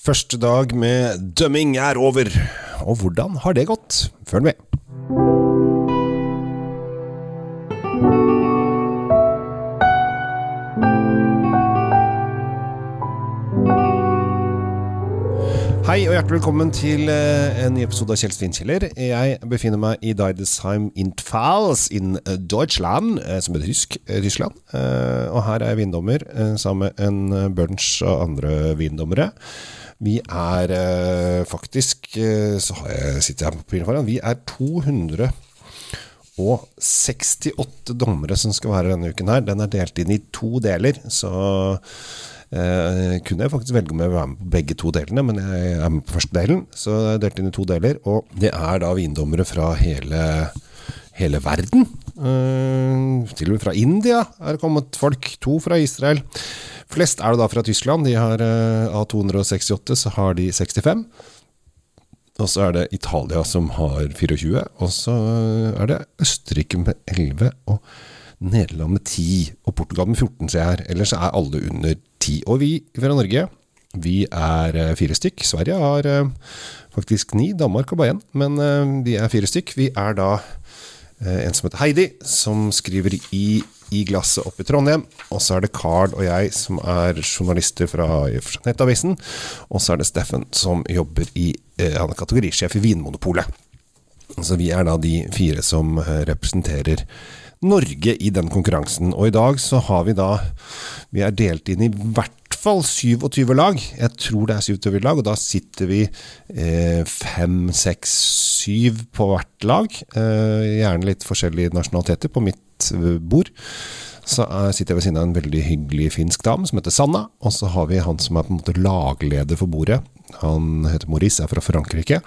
Første dag med dømming er over, og hvordan har det gått? Følg med. Hei og hjertelig velkommen til eh, en ny episode av Kjell Svinkjeller. Jeg befinner meg i Deidesheim in Pfalz in eh, Deutschland, eh, som betyr tysk, Tyskland. Og her er jeg vindommer sammen med en bunch av andre vindommere. Vi er eh, faktisk eh, Så jeg, sitter jeg på papiret foran. Vi er 268 dommere som skal være denne uken her. Den er delt inn i to deler, så eh, kunne jeg faktisk velge om jeg vil være med på begge to delene, men jeg er med på første delen. Så det er delt inn i to deler, og det er da vindommere fra hele, hele verden. Eh, til og med fra India er det kommet folk. To fra Israel. Flest er det da fra Tyskland. De har eh, Av 268 så har de 65. Og så er det Italia som har 24. Og så er det Østerrike med 11. Og Nederland med 10. Og Portugal med 14, ser jeg her. Ellers er alle under 10. Og vi fra Norge, vi er eh, fire stykk. Sverige har eh, faktisk ni. Danmark har bare én. Men eh, vi er fire stykk. Vi er da eh, en som heter Heidi, som skriver i, i glasset oppe i Trondheim. Og så er det Carl og jeg som er journalister fra Nettavisen. Og så er det Steffen som jobber i eh, Han er kategorisjef i Vinmonopolet. Så vi er da de fire som eh, representerer Norge i den konkurransen. Og i dag så har vi da Vi er delt inn i hvert fall 27 lag. Jeg tror det er 27 lag, og da sitter vi eh, fem, seks, syv på hvert lag. Eh, gjerne litt forskjellige nasjonaliteter på mitt eh, bord. Så sitter jeg ved siden av en veldig hyggelig finsk dame som heter Sanna. Og så har vi han som er på en måte lagleder for bordet. Han heter Maurice, er fra Frankrike.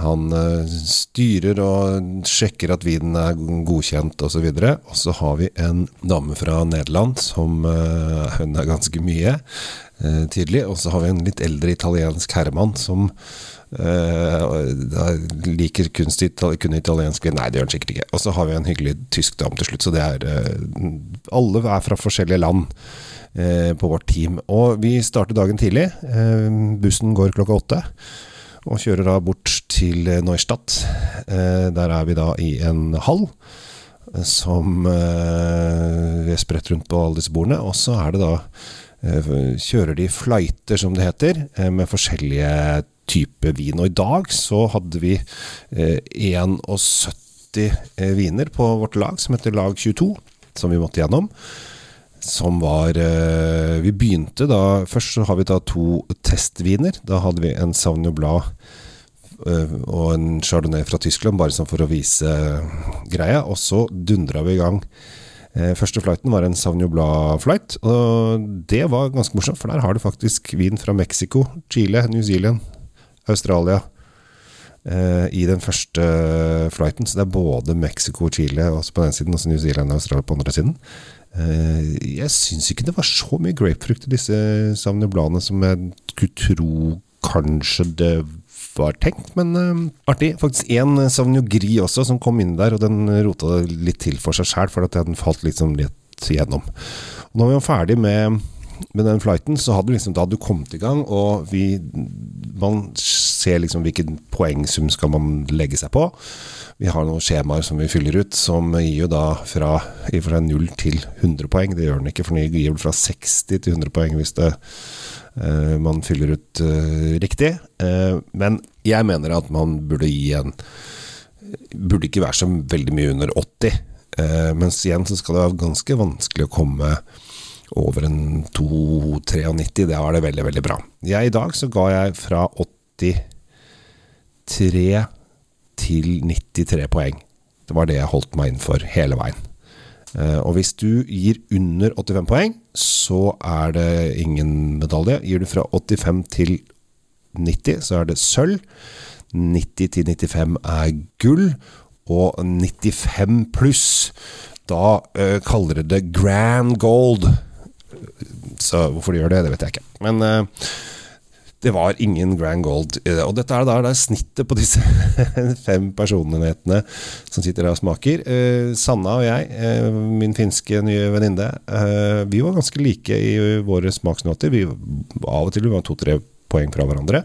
Han eh, styrer og sjekker at vinen er godkjent osv. Og, så og så har vi en dame fra Nederland som eh, Hun er ganske mye, tydelig. Og så har vi en litt eldre italiensk herremann som da liker kunst, itali- kun italiensk. Nei, det gjør han sikkert ikke. Og så har vi en hyggelig tysk dame til slutt. Så det er uh, Alle er fra forskjellige land uh, på vårt team. Og vi starter dagen tidlig. Bussen går klokka åtte og kjører da bort til Neustadt. Der er vi da i en hall som vi er spredt rundt på alle disse bordene. Og så er det da Kjører de flighter, som det heter, med forskjellige typer vin. Og i dag så hadde vi eh, 71 eh, viner på vårt lag, som heter Lag 22, som vi måtte gjennom som var eh, Vi begynte da Først så har vi da to testviner. Da hadde vi en Sauvignon Blad eh, og en Chardonnay fra Tyskland, bare sånn for å vise eh, greia. Og så dundra vi i gang. Eh, første flighten var en Sauvignon Blad-flight, og det var ganske morsomt, for der har du faktisk vin fra Mexico, Chile, New Zealand, Australia. eh, I den første flighten, så det er både Mexico og Chile også på den siden, og New Zealand og Australia på den andre siden. Eh, Jeg syns ikke det var så mye grapefrukt i disse Sauvignon-bladene som jeg skulle tro kanskje det var tenkt, men eh, artig. Faktisk én Gris også som kom inn der, og den rota litt til for seg sjæl, for at den falt liksom litt igjennom. Og er vi jo ferdig med, med den flighten, så hadde liksom, da hadde du kommet i gang, og vi Man ser liksom hvilken poengsum skal man legge seg på. Vi har noen skjemaer som vi fyller ut, som gir jo da fra, i og for seg 0 til 100 poeng. Det gjør den ikke, for den gir vel fra 60 til 100 poeng hvis det, uh, man fyller ut uh, riktig. Uh, men jeg mener at man burde gi en Burde ikke være så veldig mye under 80. Eh, mens igjen så skal det være ganske vanskelig å komme over en 2,93. Det var det veldig, veldig bra. Jeg, I dag så ga jeg fra 83 til 93 poeng. Det var det jeg holdt meg innenfor hele veien. Eh, Og hvis du gir under 85 poeng, så er det ingen medalje. Gir du fra 85 til 90, så er det sølv. 90 til 95 er gull. Og 95 pluss, da eh, kaller dere det grand gold. Så hvorfor de gjør det, det vet jeg ikke. Men eh, det var ingen grand gold. i det. Og dette er da det er snittet på disse fem personlighetene som sitter der og smaker. Eh, Sanna og jeg, eh, min finske nye venninne, eh, vi var ganske like i våre smaksnoter. Vi, av og til var to-tre poeng fra hverandre.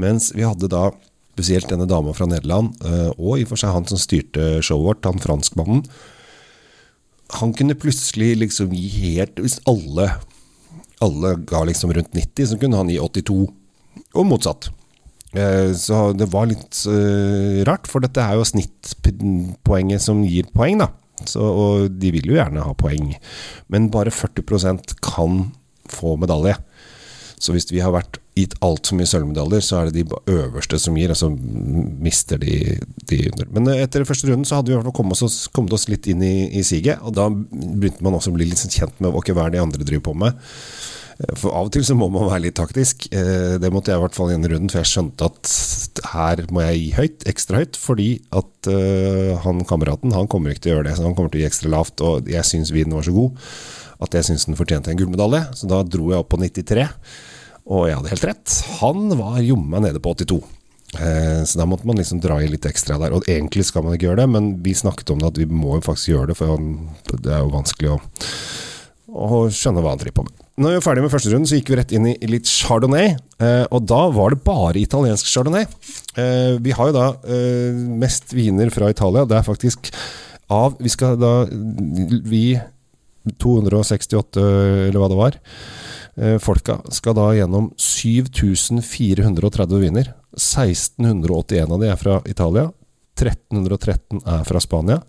Mens vi hadde da spesielt denne dama fra Nederland, eh, og i og for seg han som styrte showet vårt, han franskmannen. Han kunne plutselig liksom gi helt Hvis alle, alle ga liksom rundt 90, så kunne han gi 82. Og motsatt. Eh, så det var litt uh, rart, for dette er jo snittpoenget som gir poeng, da. Så, og de vil jo gjerne ha poeng. Men bare 40% kan få medalje. Så hvis vi har vært gitt altfor mye sølvmedaljer, så er det de øverste som gir, og så mister de, de under. Men etter etter første runden så hadde vi i hvert fall kommet oss, kommet oss litt inn i, i siget, og da begynte man også å bli litt sånn kjent med okay, hva er de andre driver på med. Eh, for av og til så må man være litt taktisk. Eh, det måtte jeg i hvert fall i denne runden, for jeg skjønte at her må jeg gi høyt, ekstra høyt, fordi at han kameraten han kommer ikke til å gjøre det. Så han kommer til å gi ekstra lavt, og jeg syns vinen var så god at jeg syns den fortjente en gullmedalje. Så da dro jeg opp på 93. Og jeg hadde helt rett. Han var jommen nede på 82. Eh, så da måtte man liksom dra i litt ekstra der. Og egentlig skal man ikke gjøre det, men vi snakket om det at vi må jo faktisk gjøre det, for det er jo vanskelig å, å skjønne hva han driver på med. Når vi var ferdig med første runden, så gikk vi rett inn i litt chardonnay. Eh, og da var det bare italiensk chardonnay. Eh, vi har jo da mest viner fra Italia. Det er faktisk av Vi skal da Vi 268, eller hva det var folka skal da gjennom 7430 viner. 1681 av de er fra Italia. 1313 er fra Spania.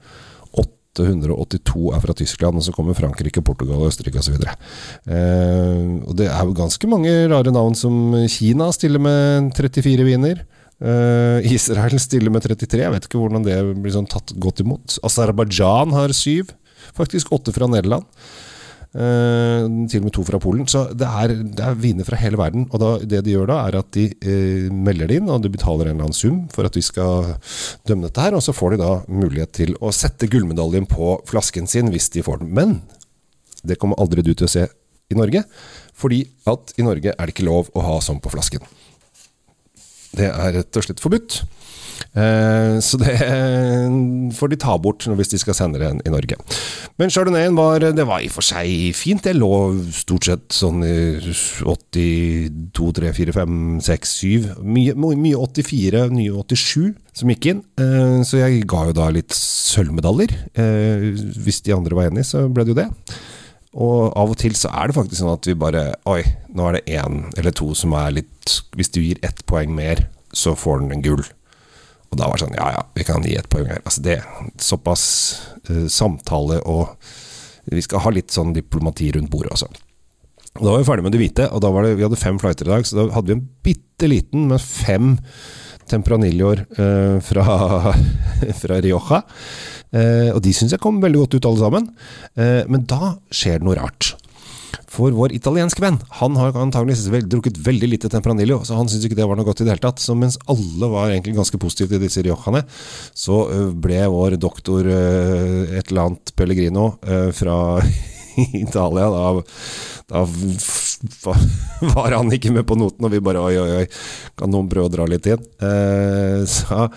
882 er fra Tyskland, og så kommer Frankrike, Portugal, Østerrike osv. Eh, og det er jo ganske mange rare navn, som Kina stiller med 34 viner. Eh, Israel stiller med 33. Jeg vet ikke hvordan det blir sånn tatt godt imot. Aserbajdsjan har syv. Faktisk åtte fra Nederland. Uh, til og med to fra Polen. Så det er, det er viner fra hele verden. Og da, det de gjør da, er at de eh, melder det inn, og de betaler en eller annen sum for at vi skal dømme dette her. Og så får de da mulighet til å sette gullmedaljen på flasken sin hvis de får den. Men det kommer aldri du til å se i Norge, fordi at i Norge er det ikke lov å ha sånn på flasken. Det er rett og slett forbudt. Eh, så det får de ta bort hvis de skal sende det i Norge. Men Chardonnayen var, det var i og for seg fint. Det lå stort sett sånn i 82, 3, 4, 5, 6, 7. Mye, mye 84, nye 87 som gikk inn. Eh, så jeg ga jo da litt sølvmedaljer. Eh, hvis de andre var enige, så ble det jo det. Og av og til så er det faktisk sånn at vi bare Oi, nå er det én eller to som er litt Hvis du gir ett poeng mer, så får den en gull. Og da var det sånn Ja ja, vi kan gi ett poeng her. Altså det Såpass uh, samtale og Vi skal ha litt sånn diplomati rundt bordet også. Og Da var vi ferdig med det hvite, og da var det, vi hadde fem flighter i dag, så da hadde vi en bitte liten med fem Tempranilloer uh, fra, fra Rioja. Uh, og de syns jeg kom veldig godt ut, alle sammen. men da skjer det noe rart. For vår italienske venn han har antageligvis drukket veldig lite Tempranillo, så han syntes ikke det var noe godt i det hele tatt. Så mens alle var egentlig ganske positive til disse Riojane, så ble vår doktor et eller annet Pellegrino fra Italia da da var han ikke med på noten, og vi bare oi, oi, oi, kan noen prøve å dra litt inn? Eh, så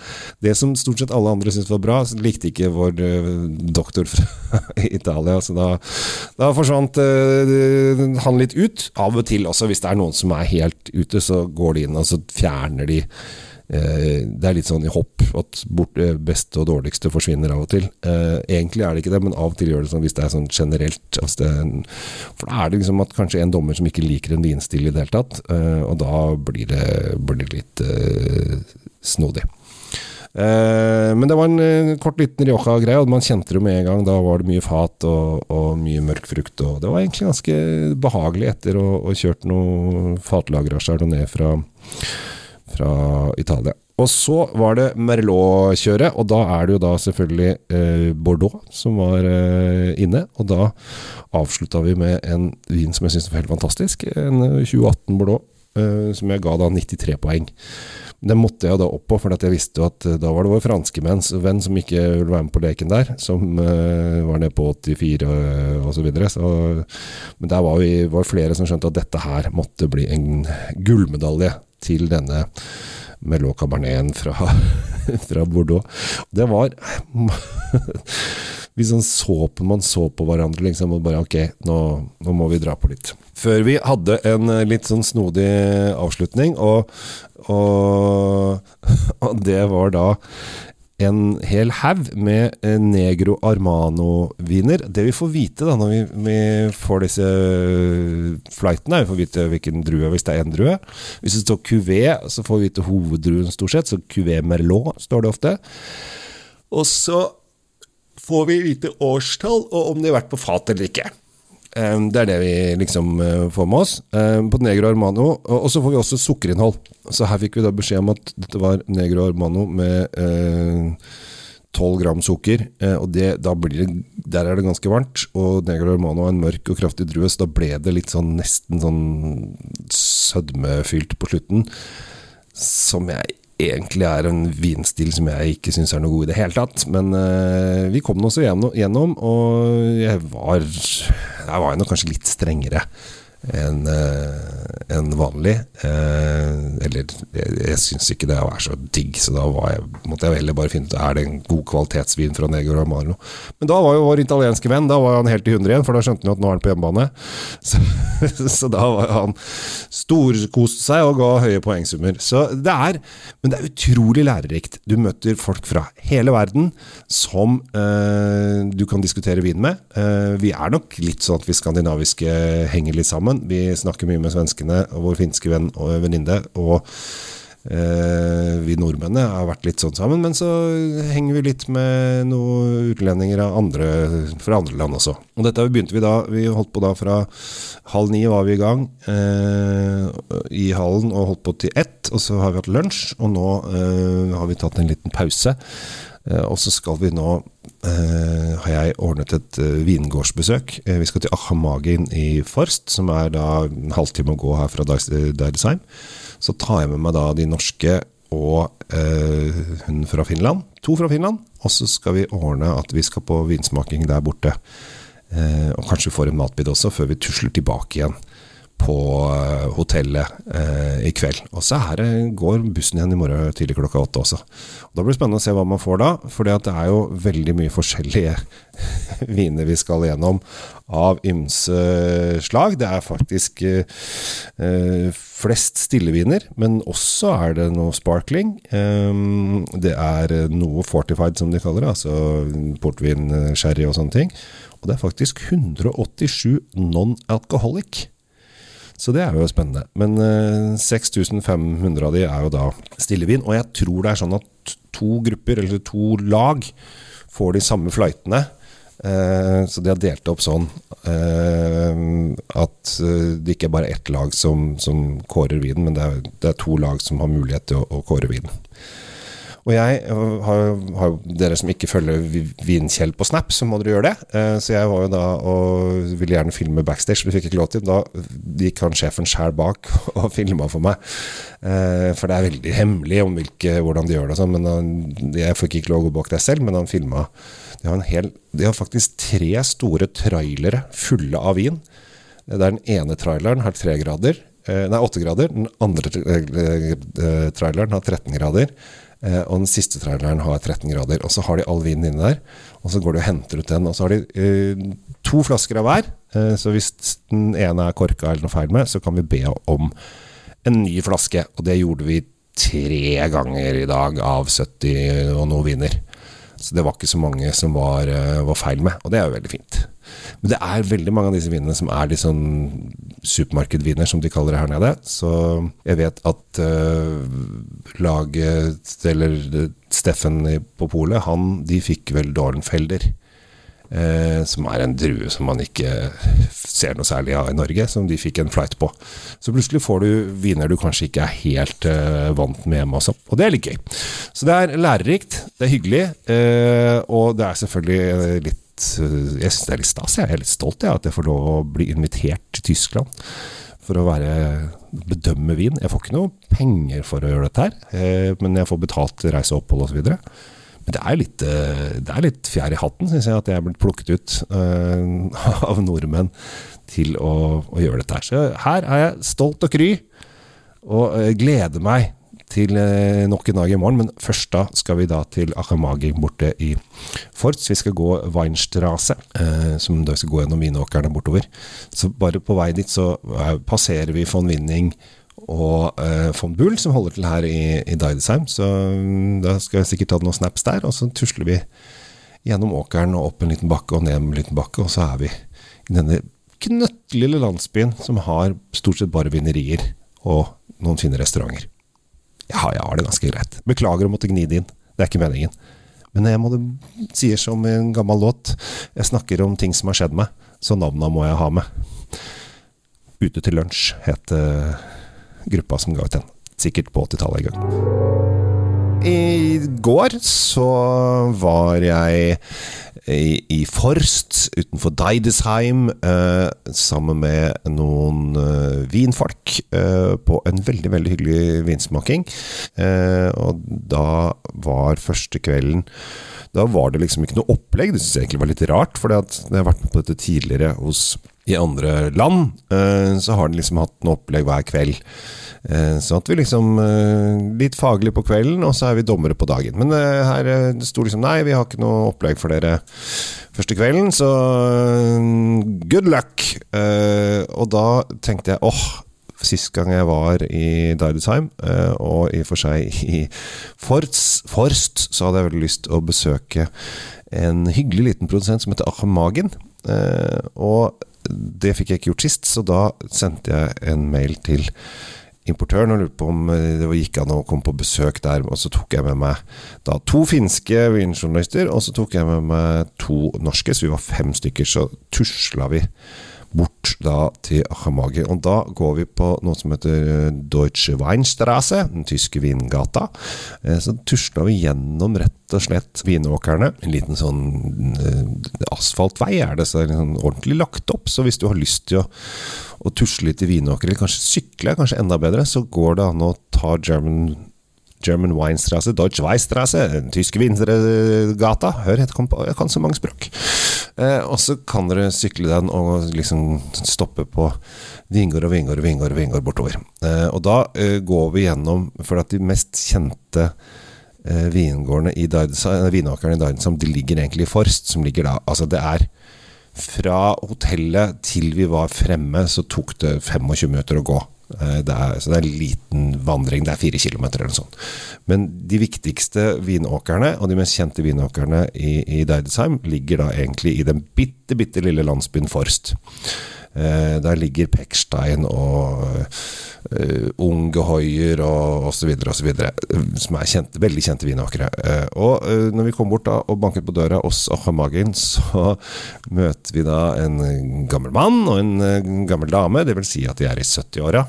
det som stort sett alle andre syntes var bra, likte ikke vår uh, doktor fra Italia. Så da, da forsvant uh, han litt ut. Av og til også, hvis det er noen som er helt ute, så går de inn og så fjerner de Eh, det er litt sånn i hopp at bort, beste og dårligste forsvinner av og til. Eh, egentlig er det ikke det, men av og til gjør det sånn hvis det er sånn generelt. Altså det, for da er det liksom at kanskje en dommer som ikke liker en vinstil i det hele tatt, eh, og da blir det, blir det litt snodig. men det var en kort liten Rioja-greie, og man kjente det med en gang. Da var det mye fat og, og mye mørk frukt. Og det var egentlig ganske behagelig etter å ha kjørt noe fatlagra ned fra fra Italia. Og så var det Merlot-kjøret, og da er det jo da selvfølgelig eh, Bordeaux som var eh, inne. Og da avslutta vi med en vin som jeg syns var helt fantastisk. En 2018 Bordeaux, eh, som jeg ga da 93 poeng. Den måtte jeg da opp på, for jeg visste jo at eh, da var det vår franske venn som ikke ville være med på leken der, som uh, var nede på 84 og så videre. Så, men der var vi var flere som skjønte at dette her måtte bli en gullmedalje til denne Melo Caberneten fra, fra Bordeaux. Det var vi sånn så på man så på hverandre, liksom, og bare ok, nå, nå, må vi dra på litt. Før vi hadde en eh, litt sånn snodig avslutning, og, og, og det var da en hel haug med eh, Negro Armano-viner. Det vi får vite da når vi, vi får disse flightene, vi får vite hvilken drue hvis det er én drue. Hvis det står Cuvé, så får vi vite hoveddruen stort sett, så Cuvé Merlot står det ofte. Og så får vi vite årstall, og om de har vært på fat eller ikke. Ehm, det er det vi liksom eh, får med oss. Ehm, på Negro Armano. Og så får vi også sukkerinnhold. Så her fikk vi da beskjed om at dette var Negro Armano med 12 eh, gram sukker. Eh, og det, da blir det, der er det ganske varmt. Og Negro Armano er en mørk og kraftig drue, så da ble det litt sånn nesten sånn sødmefylt på slutten. Som jeg egentlig er en vinstil som jeg ikke syns er noe god i det hele tatt. Men uh, vi kom oss igjennom, og jeg var, jeg var nok kanskje litt strengere enn uh, en vanlig. Uh, eller jeg, syns ikke det er så digg, så da jeg, måtte jeg heller bare finne ut er det en god kvalitetsvin fra Negro Amaro. Men da var jo vår italienske venn Da var han helt i hundre igjen, for da skjønte han at nå er han på hjemmebane. Så, så da var han storkoste seg og ga høye poengsummer. Så det er Men det er utrolig lærerikt. Du møter folk fra hele verden som eh, du kan diskutere vin med. vi er nok litt sånn at vi skandinaviske henger litt sammen sammen. Vi snakker mye med svenskene og vår finske venn og venninne. Og eh, vi nordmennene har vært litt sånn sammen. Men så henger vi litt med noen utlendinger andre, fra andre land også. Og dette begynte vi da Vi holdt på da fra halv ni var vi i gang eh, i hallen og holdt på til ett. Og så har vi hatt lunsj, og nå eh, har vi tatt en liten pause. Eh, og så skal vi nå eh, har jeg ordnet et eh, vingårdsbesøk. Eh, vi skal til Ahamagin i Forst, som er da en halvtime å gå her fra Deidesheim. Så tar jeg med meg da de norske og hun fra Finland. To fra Finland. Og så skal vi ordne at vi skal på vinsmaking der borte. og kanskje vi får en matbit også, før vi tusler tilbake igjen på eh, hotellet eh, i kveld. Og så her går bussen igjen i morgen tidlig klokka åtte også. Og da blir det spennende å se hva man får da, for det er jo veldig mye forskjellige viner vi skal gjennom av ymse slag. Det er faktisk eh, flest stilleviner, men også er det noe sparkling. Um, det er noe fortified, som de kaller det, altså portvin, sherry og sånne ting. Og det er faktisk 187 non-alcoholic. Så det er jo spennende. Men uh, eh, 6500 av de er jo da stillevin. Og jeg tror det er sånn at to grupper, eller to lag, får de samme flightene. Uh, så de har delt opp sånn uh, at det ikke er bare ett lag som, som kårer vinen, men det er, det er, to lag som har mulighet til å, å kåre vinen. Og jeg har, har Dere som ikke følger Vinkjell på Snap, så må dere gjøre det. Eh, så jeg var jo da og ville gjerne filme backstage, men fikk ikke lov til. Da gikk han sjefen sjæl bak og filma for meg. Eh, for det er veldig hemmelig om hvilke, hvordan de gjør det. Sånn, men han, Jeg fikk ikke lov å gå bak det selv, men han filma. De har, de har faktisk tre store trailere fulle av vin. Der den ene traileren har tre grader. Eh, nei, åtte grader. Den andre traileren har 13 grader. Eh, og den siste traileren har 13 grader. Og så har de all vinen inne der. Og så går de og henter ut den. Og så har de eh, to flasker av hver. Eh, så hvis den ene er korka eller noe feil med, så kan vi be om en ny flaske. Og det gjorde vi tre ganger i dag av 70 og noe viner. Så det var ikke så mange som var, eh, var feil med. Og det er jo veldig fint. Men det er veldig mange av disse vinene som er litt sånn supermarkedviner, som de kaller det her nede. Så jeg vet at uh, laget, eller Steffen på polet, han, de fikk vel Dornfelder. Eh, som er en drue som man ikke ser noe særlig av i Norge, som de fikk en flight på. Så plutselig får du viner du kanskje ikke er helt eh, vant med hjemme også. Og det er litt gøy. Så det er lærerikt, det er hyggelig, eh, og det er selvfølgelig litt Eh, jeg syns det er litt stas. Jeg er litt stolt av at jeg får lov å bli invitert til Tyskland for å være, bedømme vin. Jeg får ikke noe penger for å gjøre dette her, eh, men jeg får betalt reise og opphold osv. Men det er, litt, eh, det er litt fjær i hatten, syns jeg, at jeg er blitt plukket ut av nordmenn til å, å, gjøre dette her. Så her er jeg stolt og kry, og gleder meg til uh, nok en dag i morgen, men først da skal vi da til Achamagi borte i Forts. Vi skal gå Weinstrasse, som da skal gå gjennom vinåkrene bortover. Så bare på vei dit så passerer vi von Winning og eh, von Bull, som holder til her i, i Deidesheim. Så um, da skal jeg sikkert ta noen snaps der, og så tusler vi gjennom åkeren og opp en liten bakke og ned en liten bakke, og så er vi i denne knøttlille landsbyen som har stort sett bare vinerier og noen fine restauranter. Ja, jeg har det ganske greit. Beklager å måtte gni det inn. Det er ikke meningen. Men jeg må det sier som i en gammel låt. Jeg snakker om ting som har skjedd meg, så navna må jeg ha med. Ute til lunsj het uh, gruppa som ga ut den. Sikkert på 80-tallet en gang. I går så var jeg i, Forst utenfor Deidesheim eh, sammen med noen eh, vinfolk eh, på en veldig, veldig hyggelig vinsmaking. Og da var første kvelden Da var det liksom ikke noe opplegg. Det syns jeg egentlig var litt rart, for jeg har vært med på dette tidligere hos i andre land, eh, så har de liksom hatt noe opplegg hver kveld. Eh, så at vi liksom eh, Litt faglig på kvelden, og så er vi dommere på dagen. Men her det sto liksom Nei, vi har ikke noe opplegg for dere første kvelden, så good luck! Og da tenkte jeg åh, sist gang jeg var i Deidesheim, og i og for seg i Forst, så hadde jeg veldig lyst å besøke en hyggelig liten produsent som heter Achemagen. Og det fikk jeg ikke gjort sist, så da sendte jeg en mail til importøren og lurte på om eh, det gikk an å komme på besøk der. Og så tok jeg med meg da to finske vinjournalister, og så tok jeg med meg to norske, så vi var fem stykker. Så tusla vi bort da til Achamagi. Og da går vi på noe som heter eh, Deutsche Weinstrasse, den tyske vingata. Eh, så tusla vi gjennom rett og slett vinåkrene. En liten sånn asfaltvei er det, så det er liksom ordentlig lagt opp. Så hvis du har lyst til å å tusle litt i vinåkre, eller kanskje sykle kanskje enda bedre, så går det an å ta German, German Weinstrasse, Deutsch Weinstrasse, Tysk vintergata. Hør, jeg kan, jeg kan så mange språk. Eh, og så kan dere sykle den og liksom stoppe på vingård og vingård og vingård, vingård bortover. Eh, og da eh, går vi gjennom, for at de mest kjente eh, vingårdene i Dardesheim, vinåkerne i Dardesheim, de ligger egentlig i Forst, som ligger da Altså, det er fra hotellet til vi var fremme, så tok det 25 minutter å gå. Eh, det er, så det er en liten vandring. Det er fire kilometer eller noe sånt. Men de viktigste vinåkrene, og de mest kjente vinåkrene i, i Deidesheim, ligger da egentlig i den bitte, bitte lille landsbyen Forst. Eh, der ligger Pekstein og uh, Unge Hoier og osv. osv. Som er kjente, veldig kjente vinåkre. Uh, og når vi kom bort da og banket på døra hos Achamagen, så møter vi da en gammel mann og en gammel dame. Det vil si at de er i 70-åra.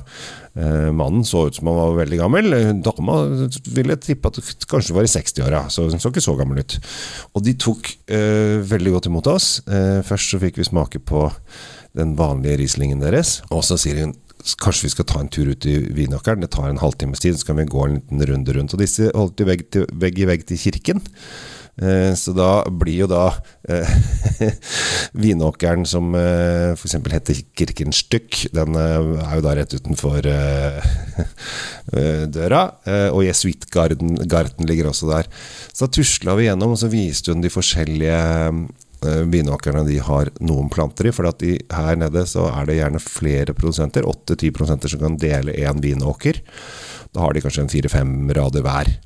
Mannen så ut som han var veldig gammel. Dama ville tippe at det kanskje var i 60-åra, så hun så ikke så gammel ut. Og de tok veldig godt imot oss. først så fikk vi smake på den vanlige Rieslingen deres. Og så sier hun kanskje vi skal ta en tur ut i Vinåkeren. Det tar en halvtimes tid, så kan vi gå en liten runde rundt. Og disse holdt jo vegg, vegg i vegg til kirken. Eh, så da blir jo da eh, Vinåkeren, som eh, f.eks. heter Kirkenstykk, den eh, er jo da rett utenfor eh, eh døra. Og Jesuitgarden ligger også der. Så da tusla vi gjennom, og så viste hun de forskjellige vinåkrene de har noen planter i. For de, her nede så er det gjerne flere produsenter, 8-10 produsenter som kan dele én vinåker. Da har de kanskje en fire-fem rader hver.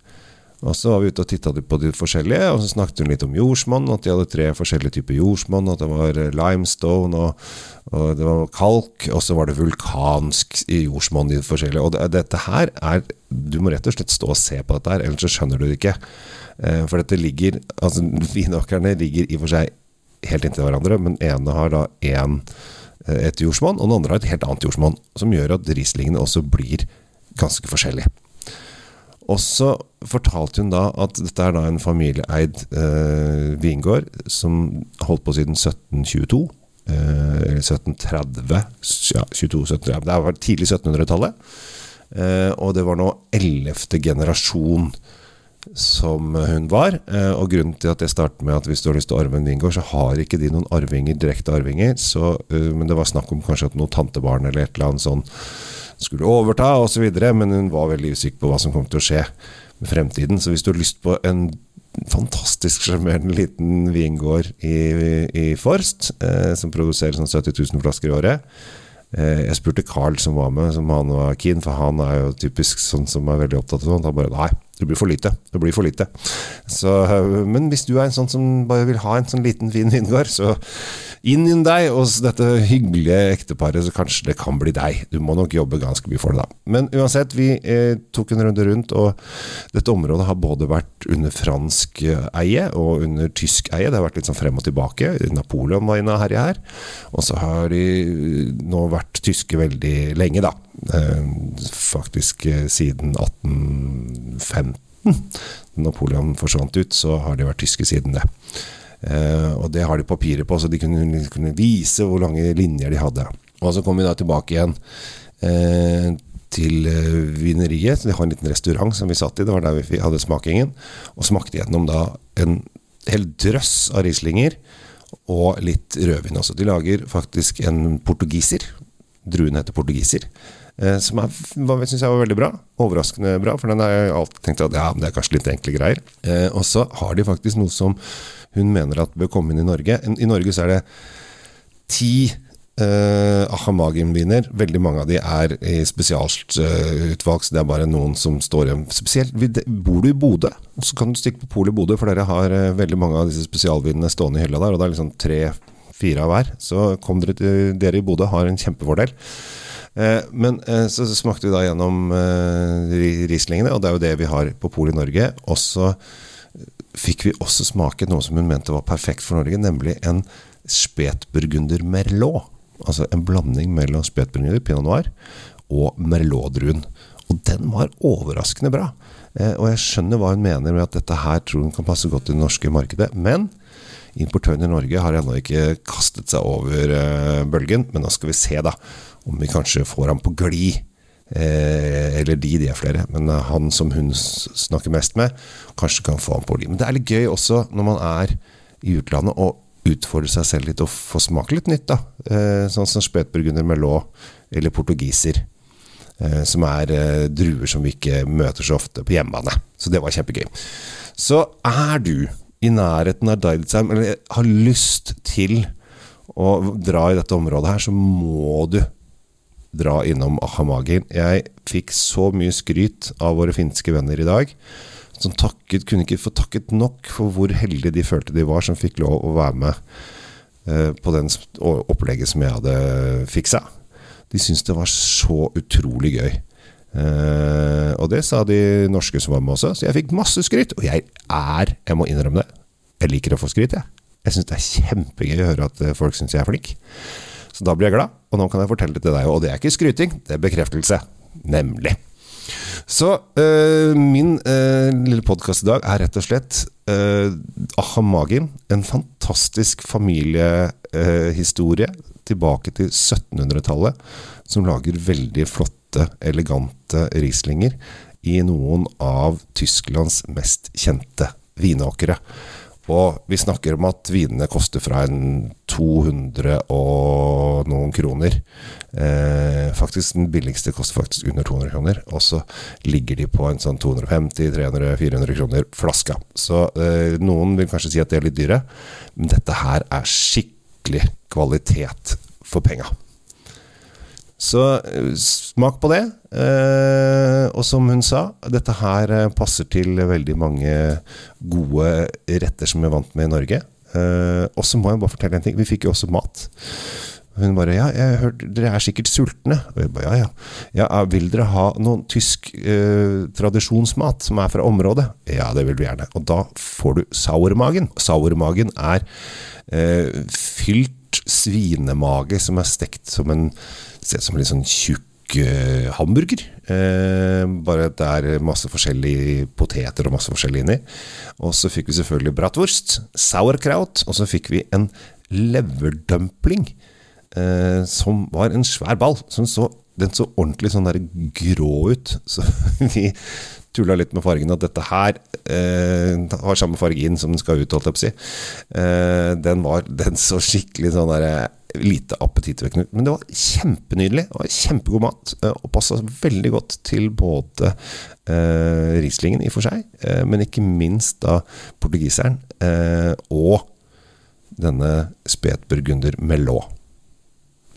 Og Så var vi ute og titta på de forskjellige, og så snakket hun litt om jordsmonn. At de hadde tre forskjellige typer jordsmonn. At det var eh, limestone, og, og det var kalk, og så var det vulkansk i jordsmonn. De forskjellige. Og det, dette her er Du må rett og slett stå og se på dette her, ellers så skjønner du det ikke. Eh, for dette ligger Altså, vinåkrene ligger i og for seg helt inntil hverandre, men ene har da én eh, et jordsmonn, og den andre har et helt annet jordsmonn. Som gjør at Rieslingene også blir ganske forskjellige. Og så fortalte hun da at dette er da en familieeid eh, vingård som holdt på siden 1722. Eh, eller 1730. Ja, 22, 1730. Det var tidlig 1700-tallet. Eh, og det var nå ellevte generasjon som hun var. Eh, og grunnen til at jeg startet med at hvis du har lyst til å arve en vingård, så har ikke de noen arvinger, direkte arvinger. Så, uh, men det var snakk om kanskje at noe tantebarn eller et eller annet sånn skulle overta osv., men hun var veldig usikker på hva som kom til å skje med fremtiden. Så hvis du har lyst på en fantastisk sjarmerende liten vingård i, i Forst, eh, som produserer sånn 70 000 flasker i året eh, Jeg spurte Carl som var med, som han var keen, for han er jo typisk sånn som er veldig opptatt av sånt. Han bare Nei, det blir for lite. Det blir for lite. Så, eh, men hvis du er en sånn som bare vil ha en sånn liten, fin vingård, så inninn deg hos dette hyggelige ekteparet, så kanskje det kan bli deg. Du må nok jobbe ganske mye for det, da. Men uansett, vi eh, tok en runde rundt, og dette området har både vært under fransk eh, eie og under tysk eie. Det har vært litt sånn frem og tilbake. Napoleon var inne og herja her. Og så har de eh, nå vært tyske veldig lenge, da. Eh, faktisk eh, siden 1815. Napoleon forsvant ut, så har de vært tyske siden det. Uh, og det har de papirer på, så de kunne, kunne, vise hvor lange linjer de hadde. Og så kom vi da tilbake igjen uh, til uh, vineriet. De har en liten restaurant som vi satt i, det var der vi hadde smakingen. Og smakte gjennom da en hel drøss av rislinger og litt rødvin også. De lager faktisk en portugiser. Druen heter portugiser. som jeg var veldig bra. Overraskende bra, for den har jeg alltid tenkt at ja, det er kanskje litt enkle greier. og så har de faktisk noe som hun mener at bør komme inn i Norge. I Norge så er det ti eh, Ahamagim-viner. Veldig mange av de er i spesialutvalg, så det er bare noen som står igjen. Spesielt bor du i Bodø, så kan du stikke på polet i Bodø, for dere har eh, veldig mange av disse spesialvinene stående i hylla der, og det er liksom tre-fire av hver. Så kom dere til dere i Bodø, har en kjempefordel. Eh, men eh, så smakte vi da gjennom rislingene, og det er jo det vi har på polet i Norge. Også fikk vi også smake noe som hun mente var perfekt for Norge, nemlig en spetburgunder merlot. Altså en blanding mellom spetburgunder, pinot noir, og merlot-druen. Og den var overraskende bra. Eh, og jeg skjønner hva hun mener med at dette her tror hun kan passe godt i det norske markedet. Men importøren i Norge har ennå ikke kastet seg over eh, bølgen. Men nå skal vi se, da, om vi kanskje får ham på glid Eh, eller de, de er flere. Men eh, han som hun snakker mest med, kanskje kan få han på liv. Men det er litt gøy også når man er i utlandet og utfordre seg selv litt og få smake litt nytt. da. Eh, sånn som spetburgunder melot eller portugiser. Eh, som er eh, druer som vi ikke møter så ofte på hjemmebane. Så det var kjempegøy. Så er du i nærheten av Deidesheim, eller har lyst til å dra i dette området her, så må du dra innom Ahamagen. Jeg fikk så mye skryt av våre finske venner i dag. Som takket, kunne ikke få takket nok for hvor heldige de følte de var som fikk lov å være med eh, på den opplegget som jeg hadde fiksa. De syntes det var så utrolig gøy. Eh, og det sa de norske som var med også. Så jeg fikk masse skryt. Og jeg er, jeg må innrømme det, jeg liker å få skryt, jeg. Jeg syns det er kjempegøy å høre at eh, folk syns jeg er flink. Så da blir jeg glad, og nå kan jeg fortelle det til deg. Og det er ikke skryting, det er bekreftelse. Nemlig. Så øh, min øh, lille podkast i dag er rett og slett øh, Ahamagin. En fantastisk familiehistorie tilbake til 1700-tallet, som lager veldig flotte, elegante Rieslinger i noen av Tysklands mest kjente vinåkre. Og vi snakker om at vinene koster fra en 200 og noen kroner. Eh, faktisk Den billigste koster faktisk under 200 kroner. Og så ligger de på en sånn 250-300-400 kroner flaska. Så eh, noen vil kanskje si at det er litt dyre, men dette her er skikkelig kvalitet for penga. Så eh, smak på det. Eh, og som hun sa, dette her eh, passer til veldig mange gode retter som vi er vant med i Norge. Og så må jeg bare fortelle en ting. Vi fikk jo også mat. Hun bare Ja, jeg hørte dere er sikkert sultne. Og jeg bare ja, ja. ja vil dere ha noen tysk eh, tradisjonsmat som er fra området? Ja, det vil vi gjerne. Og da får du sauermagen. Sauermagen er eh, fylt svinemage som er stekt som en Ser ut som en litt sånn tjukk uh, hamburger. Uh, bare at det er masse forskjellige poteter og masse forskjellig inni. Og så fikk vi selvfølgelig bratwurst, sauerkraut, og så fikk vi en leverdumpling. Uh, som var en svær ball. Som så, den så ordentlig sånn der grå ut. Så vi tulla litt med fargen, at dette her eh, har samme farge inn som den skal ut, holdt jeg på å si. Eh, den, var, den så skikkelig sånn der lite appetittvekkende. Men det var kjempenydelig. Var kjempegod mat. eh, Og passa veldig godt til både eh, Rieslingen i og for seg, eh, men ikke minst da portugiseren eh, og denne spetburgunder Melot.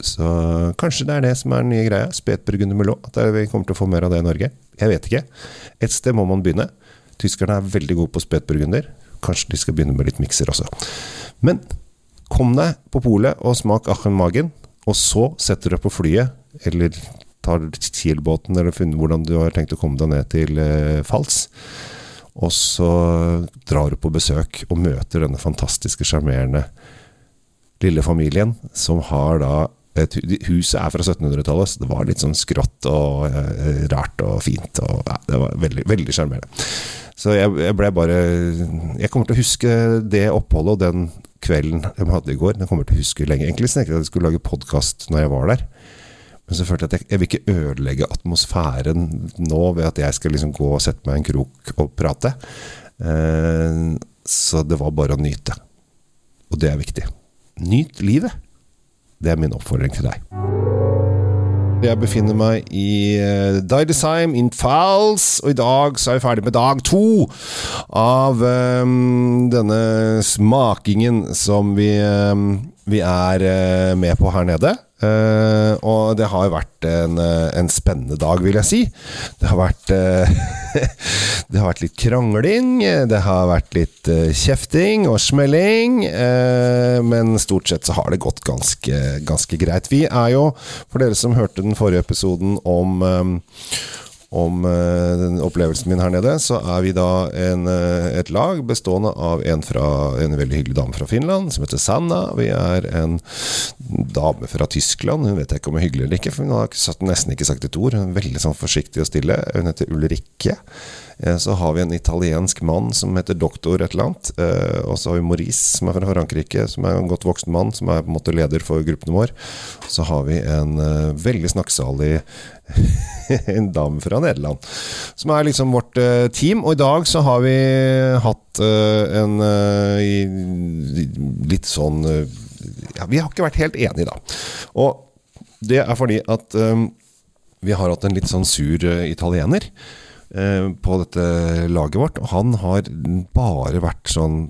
Så kanskje det er det som er den nye greia. Spetburgunder Melot. At vi kommer til å få mer av det i Norge. Jeg vet ikke. Et sted må man begynne. Tyskerne er veldig gode på spetburgunder. Kanskje de skal begynne med litt mikser også. Men kom deg på polet og smak Achen Magen, og så setter du deg på flyet, eller tar Kiel-båten, eller finner hvordan du har tenkt å komme deg ned til eh, Fals. Og så drar du på besøk og møter denne fantastiske, sjarmerende lille familien som har da et, hu- Huset er fra 1700-tallet, så det var litt sånn skrått og eh, rart og fint. Og, ja, det var veldig sjarmerende. Så jeg, jeg ble bare Jeg kommer til å huske det oppholdet og den kvelden de hadde i går. Den kommer til å huske lenge. Egentlig tenkte jeg at jeg skulle lage podkast når jeg var der. Men så følte jeg at jeg, jeg vil ikke ødelegge atmosfæren nå ved at jeg skal liksom gå og sette meg i en krok og prate. Eh, så det var bare å nyte. Og det er viktig. Nyt livet. Det er min oppfordring til deg. Jeg befinner meg i uh, Didesheim in Fals, og i dag så er vi ferdig med dag to av um, denne smakingen som vi, um, vi er uh, med på her nede. Eh, og det har vært en, eh, en spennende dag, vil jeg si. Det har vært uh, Det har vært litt krangling, det har vært litt uh, kjefting og smelling, men stort sett så har det gått ganske, ganske greit. Vi er jo, for dere som hørte den forrige episoden om eh, om eh, opplevelsen min her nede, så er vi da en, eh, et lag bestående av en, fra, en veldig hyggelig dame fra Finland som heter Sanna. Vi er en dame fra Tyskland. Hun vet jeg ikke om er hyggelig eller ikke, for hun har nesten ikke sagt et ord. Hun er veldig sånn forsiktig og stille. Hun heter Ulrikke. Eh, Så har vi en italiensk mann som heter doktor et eller annet. Eh, Og så har vi Maurice, som er fra Frankrike, som er en godt voksen mann, som er på en måte leder for gruppene vår. Så har vi en eh, veldig snakksalig en dame fra Nederland, som er liksom vårt eh, team. Og i dag så har vi hatt eh, en eh, i- litt sånn Ja, vi har ikke vært helt enige, da. Og det er fordi at eh, vi har hatt en litt sånn sur italiener på dette laget vårt. Og han har bare vært sånn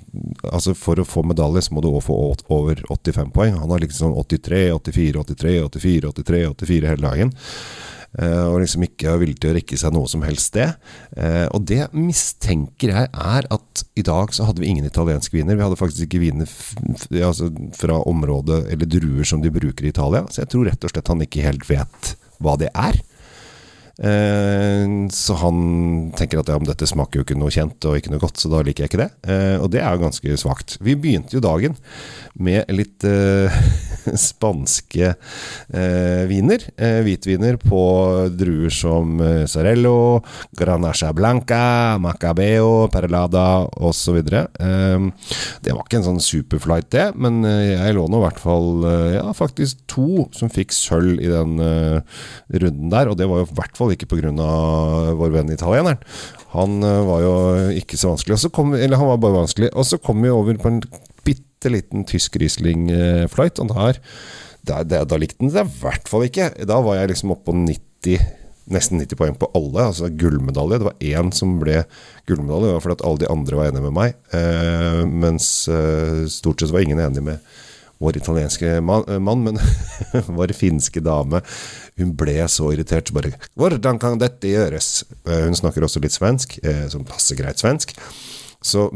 Altså For å få medalje så må du også få over 85 poeng. Han har liksom sånn 83, 84, 83, 84, 83, 84 hele dagen. Eh, og liksom ikke er villig til å rekke seg noe som helst sted. Eh, og det mistenker jeg er at i dag så hadde vi ingen italienske viner. Vi hadde faktisk ikke viner altså fra området eller druer som de bruker i Italia. Så jeg tror rett og slett han ikke helt vet hva det er. Eh, så han tenker at ja, dette smaker jo ikke noe kjent og ikke noe godt, så da liker jeg ikke det. Eh, og det er jo ganske svakt. Vi begynte jo dagen med litt eh, spanske eh, viner. Eh, hvitviner på druer som eh, Sarello, Granacha Blanca, Macabeo, Perlada osv. Eh, det var ikke en sånn superflight, det, men jeg lå nå i hvert fall ja, faktisk to som fikk sølv i den runden der, og det var jo i hvert fall ikke pga. vår venn italieneren. Han var jo ikke så vanskelig, og så kom, eller han var bare vanskelig. Og så kom vi over på en bitte liten tysk Riesling-flight, og der, der, der, da likte den det i hvert fall ikke. Da var jeg liksom oppe på 90 Nesten 90 poeng på alle, altså gullmedalje. Det var én som ble gullmedalje, fordi at alle de andre var enige med meg. Eh, mens eh, stort sett var ingen enig med vår italienske eh, mann men vår finske dame Hun ble så irritert. Bare 'Hvordan kan dette gjøres?' Eh, hun snakker også litt svensk, eh, som passer greit svensk. Så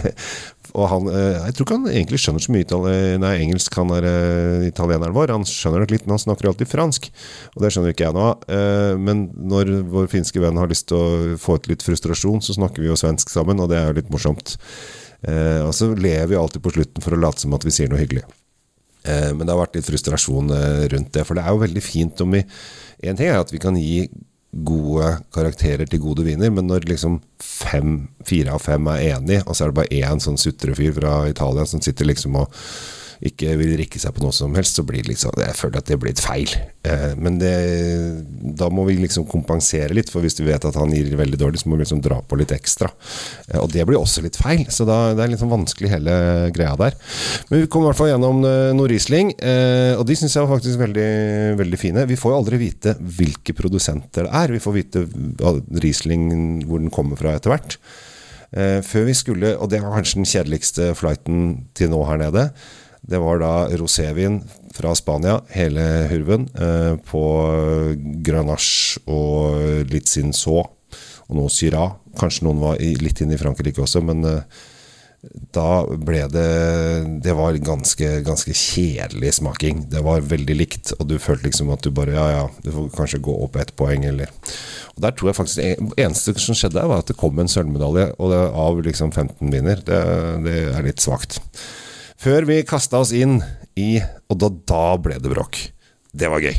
Og han eh, Jeg tror ikke han egentlig skjønner så mye nei, engelsk, han er eh, italieneren vår. Han skjønner nok litt, men han snakker alltid fransk. Og det skjønner ikke jeg nå. Eh, men når vår finske venn har lyst til å få ut litt frustrasjon, så snakker vi jo svensk sammen, og det er jo litt morsomt. Og så ler vi alltid på slutten for å late som at vi sier noe hyggelig. Men det har vært litt frustrasjon rundt det. For det er jo veldig fint om vi En ting er at vi kan gi gode karakterer til gode viner, men når liksom fem, fire av fem er enig, og så er det bare én sånn sutrefyr fra Italia som sitter liksom og ikke vil rikke seg på noe som helst, så blir det liksom Jeg føler at det blir et feil. Eh, men det, da må vi liksom kompensere litt, for hvis du vet at han gir veldig dårlig, så må vi liksom dra på litt ekstra. Eh, og det blir også litt feil, så da, det er liksom vanskelig hele greia der. Men vi kommer i hvert fall gjennom eh, noe Riesling, og de syns jeg var faktisk veldig, veldig fine. Vi får jo aldri vite hvilke produsenter det er. Vi får vite Riesling hvor den kommer fra etter hvert. Før vi skulle, og det var kanskje den kjedeligste flighten til nå her nede, det var da rosévin fra Spania, hele hurven, eh, på Granache og litt Cinsault og noe Syra. Kanskje noen var litt inne i Frankrike også, men eh, da ble det Det var ganske, ganske kjedelig smaking. Det var veldig likt, og du følte liksom at du bare Ja, ja, du får kanskje gå opp ett poeng, eller Og der tror jeg faktisk Det eneste som skjedde, var at det kom en sølvmedalje og det, av liksom 15 viner. Det, det er litt svakt. Før vi kasta oss inn i Og da, da ble det bråk. Det var gøy.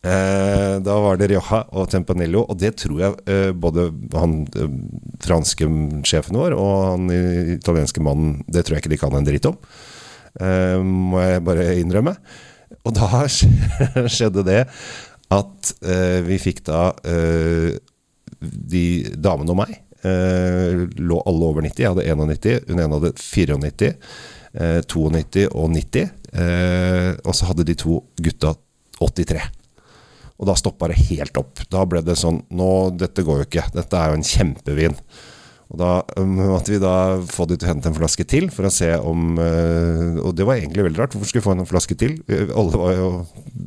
Eh, da var det Rioja og Tempanello, og det tror jeg eh, både han eh, franske sjefen vår og han italienske mannen Det tror jeg ikke de kan en dritt om, eh, må jeg bare innrømme. Og da skjedde det at eh, vi fikk da eh, de damene og meg lå alle over 90. Jeg hadde 91, hun ene hadde 94. 92 og 90. og så hadde de to gutta 83. Og da stoppa det helt opp. Da ble det sånn Nå, dette går jo ikke. Dette er jo en kjempevin. Og da um, måtte vi da få de til å hente en flaske til for å se om uh, Og det var egentlig veldig rart. Hvorfor skulle vi få en flaske til? Jo,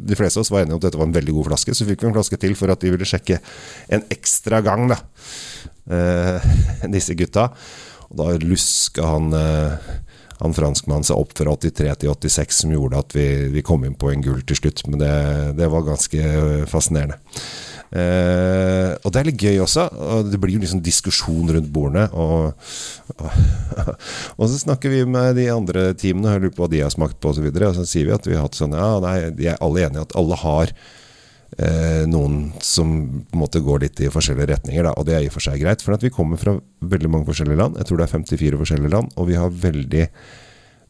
De fleste av oss var enige om at dette var en veldig god flaske. Så fikk vi en flaske til for at de ville sjekke en ekstra gang, da. Disse gutta. Og da luska han han franskmannen seg opp fra 83 til 86, som gjorde at vi, vi kom inn på en gull til slutt. Men det, det var ganske fascinerende. Eh, og det er litt gøy også. Og det blir jo liksom diskusjon rundt bordene. Og, og, og, så snakker vi med de andre teamene og hører på hva de har smakt på osv. Og, så og så sier vi at vi har hatt sånn Ja, nei, de er alle enige at alle har eh, noen som på en måte går litt i forskjellige retninger. Da, og det er i og for seg greit, for vi kommer fra veldig mange forskjellige land. Jeg tror det er 54 forskjellige land, og vi har veldig,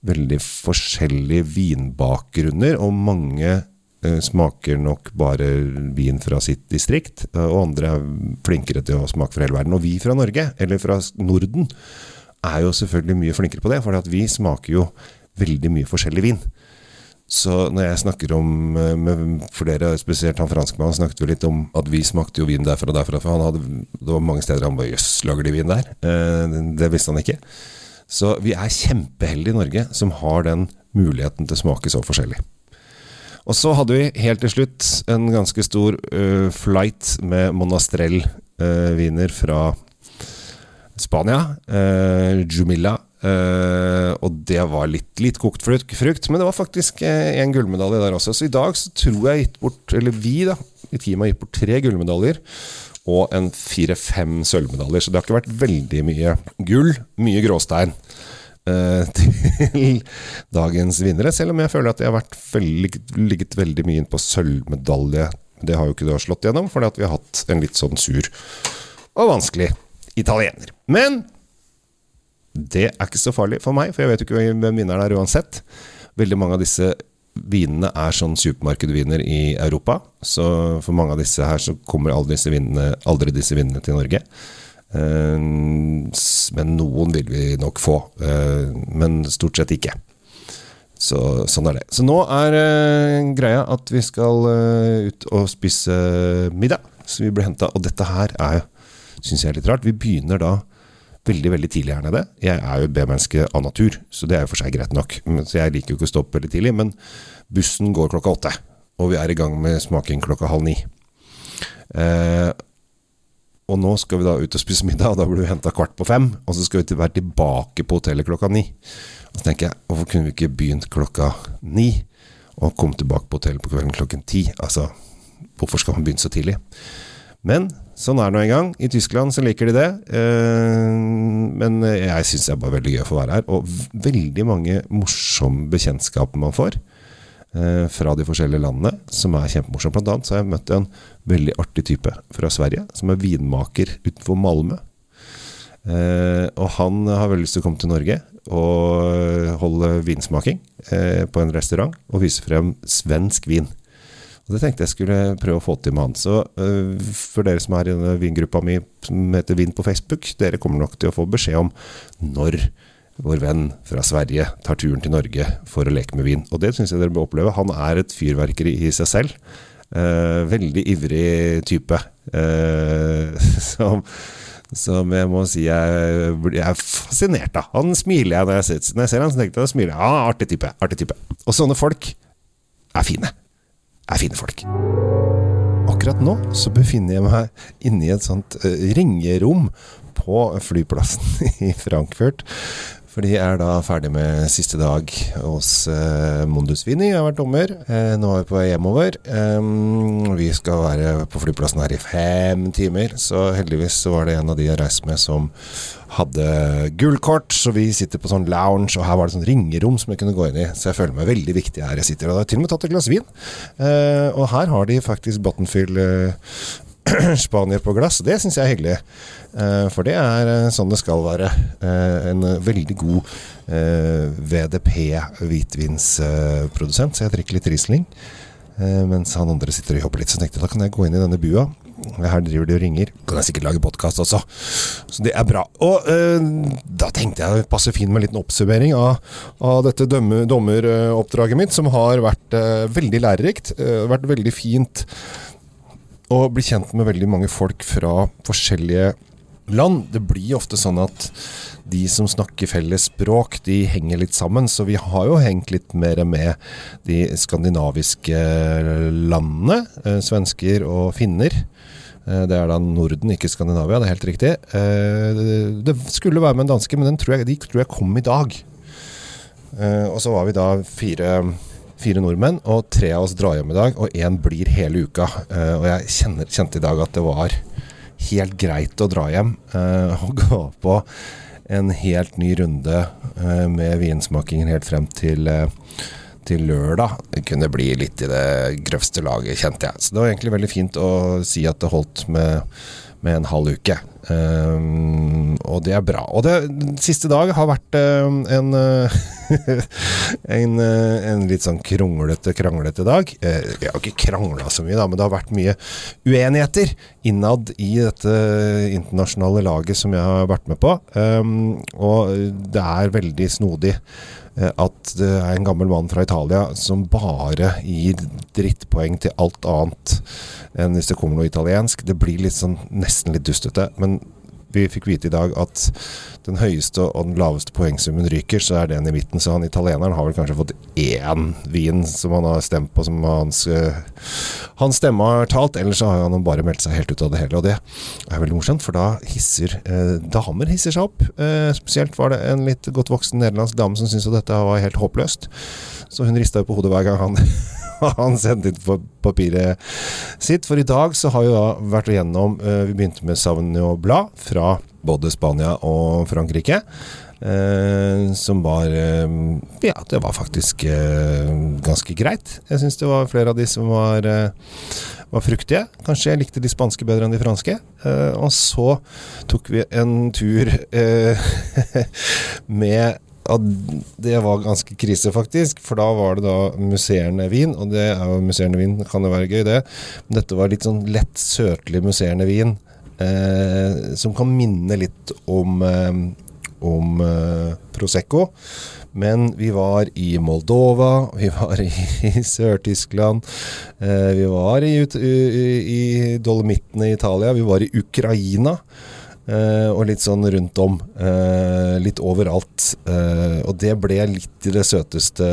veldig forskjellige vinbakgrunner. Og mange eh, smaker nok bare vin fra sitt distrikt, eh, og andre er flinkere til å smake fra hele verden. Og vi fra Norge, eller fra Norden, er jo selvfølgelig mye flinkere på det, for vi smaker jo veldig mye forskjellig vin. Så når jeg snakker om eh, med flere, spesielt han franskmannen, snakket jo litt om at vi smakte jo vin derfra og derfra. For han hadde, det var mange steder han bare Jøss, lager de vin der? Eh, det visste han ikke. Så vi er kjempeheldige i Norge som har den muligheten til å smake så forskjellig. Og så hadde vi helt til slutt en ganske stor uh, flight med Monastrell-viner uh, fra Spania. Uh, Jumilla Uh, og det var litt, litt kokt frukt, men det var faktisk uh, en gullmedalje der også. Så i dag så tror jeg gitt bort, eller vi da, i teamet har gitt bort tre gullmedaljer og en fire-fem sølvmedaljer. Så det har ikke vært veldig mye gull, mye gråstein. Uh, til dagens vinnere, selv om jeg føler at jeg har vært veldig, ligget veldig mye inn på sølvmedalje. Det har jo ikke du slått gjennom, fordi at vi har hatt en litt sånn sur og vanskelig italiener. Men det er ikke så farlig for meg, for jeg vet jo ikke hvem vinneren er uansett. Veldig mange av disse vinene er sånn supermarkedviner i Europa. Så for mange av disse her så kommer aldri disse vinene, aldri disse vinene til Norge. Eh, men noen vil vi nok få. Eh, men stort sett ikke. Så sånn er det. Så nå er uh, greia at vi skal ut og spise middag. Så vi blir henta. Og dette her er, syns jeg er litt rart. Vi begynner da veldig veldig tidlig her nede. Jeg er jo B-menneske av natur, så det er jo for seg greit nok. Så jeg liker jo ikke å stoppe veldig tidlig, men bussen går klokka åtte. Og vi er i gang med smaking klokka halv ni. Eh, og nå skal vi da ut og spise middag, og da blir vi henta kvart på fem. Og så skal vi være tilbake på hotellet klokka ni. Og så tenker jeg, hvorfor kunne vi ikke begynt klokka ni, og komme tilbake på hotellet på kvelden klokken ti? Altså, hvorfor skal man begynne så tidlig? Men sånn er det nå en gang. I Tyskland så liker de det. Eh, men jeg syns det er bare veldig gøy å få være her. Og veldig mange morsomme bekjentskaper man får eh, fra de forskjellige landene, som er kjempemorsomt. Blant annet så har jeg møtt en veldig artig type fra Sverige, som er vinmaker utenfor Malmö. Eh, og han har veldig lyst til å komme til Norge og holde vinsmaking på en restaurant og vise frem svensk vin. Og Det tenkte jeg skulle prøve å få til med han. Så øh, for dere som er i denne vingruppa mi som heter Vin på Facebook, dere kommer nok til å få beskjed om når vår venn fra Sverige tar turen til Norge for å leke med vin. Og det syns jeg dere bør oppleve. Han er et fyrverkeri i seg selv. Eh, veldig ivrig type. Eh, som som jeg må si jeg, jeg er fascinert av. Han smiler jeg når jeg ser, når jeg ser han, så tenker jeg, smiler jeg. Ja, artig type. Artig type. Og sånne folk er fine. Er fine folk. Akkurat nå så befinner jeg meg inne i et sånt uh, ringerom på flyplassen i Frankfurt. Fordi de er da ferdig med siste dag hos eh, Mondus Vini. Jeg har vært dommer. Eh, nå er vi på vei hjemover. Um, vi skal være på flyplassen her i fem timer, så heldigvis så var det en av de jeg reiste med som hadde gullkort, så vi sitter på sånn lounge, og her var det sånn ringerom som jeg kunne gå inn i. Så jeg føler meg veldig viktig her jeg sitter. Og da har jeg til og med tatt et glass vin. Eh, og her har de faktisk Bottenfield eh, Spanier på glass. Det syns jeg er hyggelig. Uh, for det er uh, sånn det skal være. Uh, en veldig god VDP hvitvinsprodusent, så jeg drikker litt Riesling. mens han andre sitter og jobber litt, så tenkte jeg da kan jeg gå inn i denne bua. Her driver de og ringer. Kan jeg sikkert lage podkast også. Så det er bra. Og da tenkte jeg det passer fint med en liten oppsummering av, av dette dommeroppdraget mitt, som har vært veldig lærerikt. vært veldig fint å bli kjent med veldig mange folk fra forskjellige land. Det blir ofte sånn at de som snakker felles språk, de henger litt sammen. Så vi har jo hengt litt mer med de skandinaviske landene. Eh, svensker og finner. Eh, det er da Norden, ikke Skandinavia. Det er helt riktig. Eh, det skulle være med en danske, men tror jeg, de tror jeg kom i dag. Og så var vi da fire fire nordmenn, og tre av oss drar hjem i dag, og én blir hele uka. og jeg kjenner, kjente i dag at det var helt greit å dra hjem uh, og gå på en helt ny runde uh, med vinsmakingen helt frem til, til lørdag. Det kunne bli litt i det grøvste laget, kjente jeg. Så det var egentlig veldig fint å si at det holdt med, med en halv uke. Um, og det er bra. Og det siste dag har vært um, en, uh, en, uh, en litt sånn kronglete, kranglete dag. Uh, jeg har ikke krangla så mye, da, men det har vært mye uenigheter innad i dette internasjonale laget som jeg har vært med på. Um, og det er veldig snodig at det er en gammel mann fra Italia som bare gir drittpoeng til alt annet enn hvis det kommer noe italiensk. Det blir litt sånn, nesten litt dustete. Men vi fikk vite i dag at den høyeste og den laveste poengsummen ryker, så er den i midten. Så han italieneren har vel kanskje fått én vin som han har stemt på som hans, uh, hans stemme har talt. Ellers har han bare meldt seg helt ut av det hele. Og det er veldig morsomt, for da hisser eh, damer hisser seg opp. Eh, spesielt var det en litt godt voksen nederlandsk dame som syntes at dette var helt håpløst. Så hun rista jo på hodet hver gang han han sendte inn papiret sitt. For i dag så har vi da vært igjennom uh, Vi begynte med Savnio Blad fra både Spania og Frankrike. Uh, som var uh, Ja, det var faktisk ganske greit. Jeg syns det var flere av de som var, var fruktige. Kanskje jeg likte de spanske bedre enn de franske. og så tok vi en tur med ja, det var ganske krise, faktisk. For da var det da musserende vin, og det er jo musserende vin, kan jo være gøy, det. Men dette var litt sånn lett søtlig musserende vin. Eh, som kan minne litt om, eh, om eh, Prosecco. Men vi var i Moldova, vi var i, i Sør-Tyskland, eh, vi var i, i, i Dolomittene i Italia, vi var i Ukraina. Uh, og litt sånn rundt om. Uh, litt overalt. Uh, og det ble litt i det søteste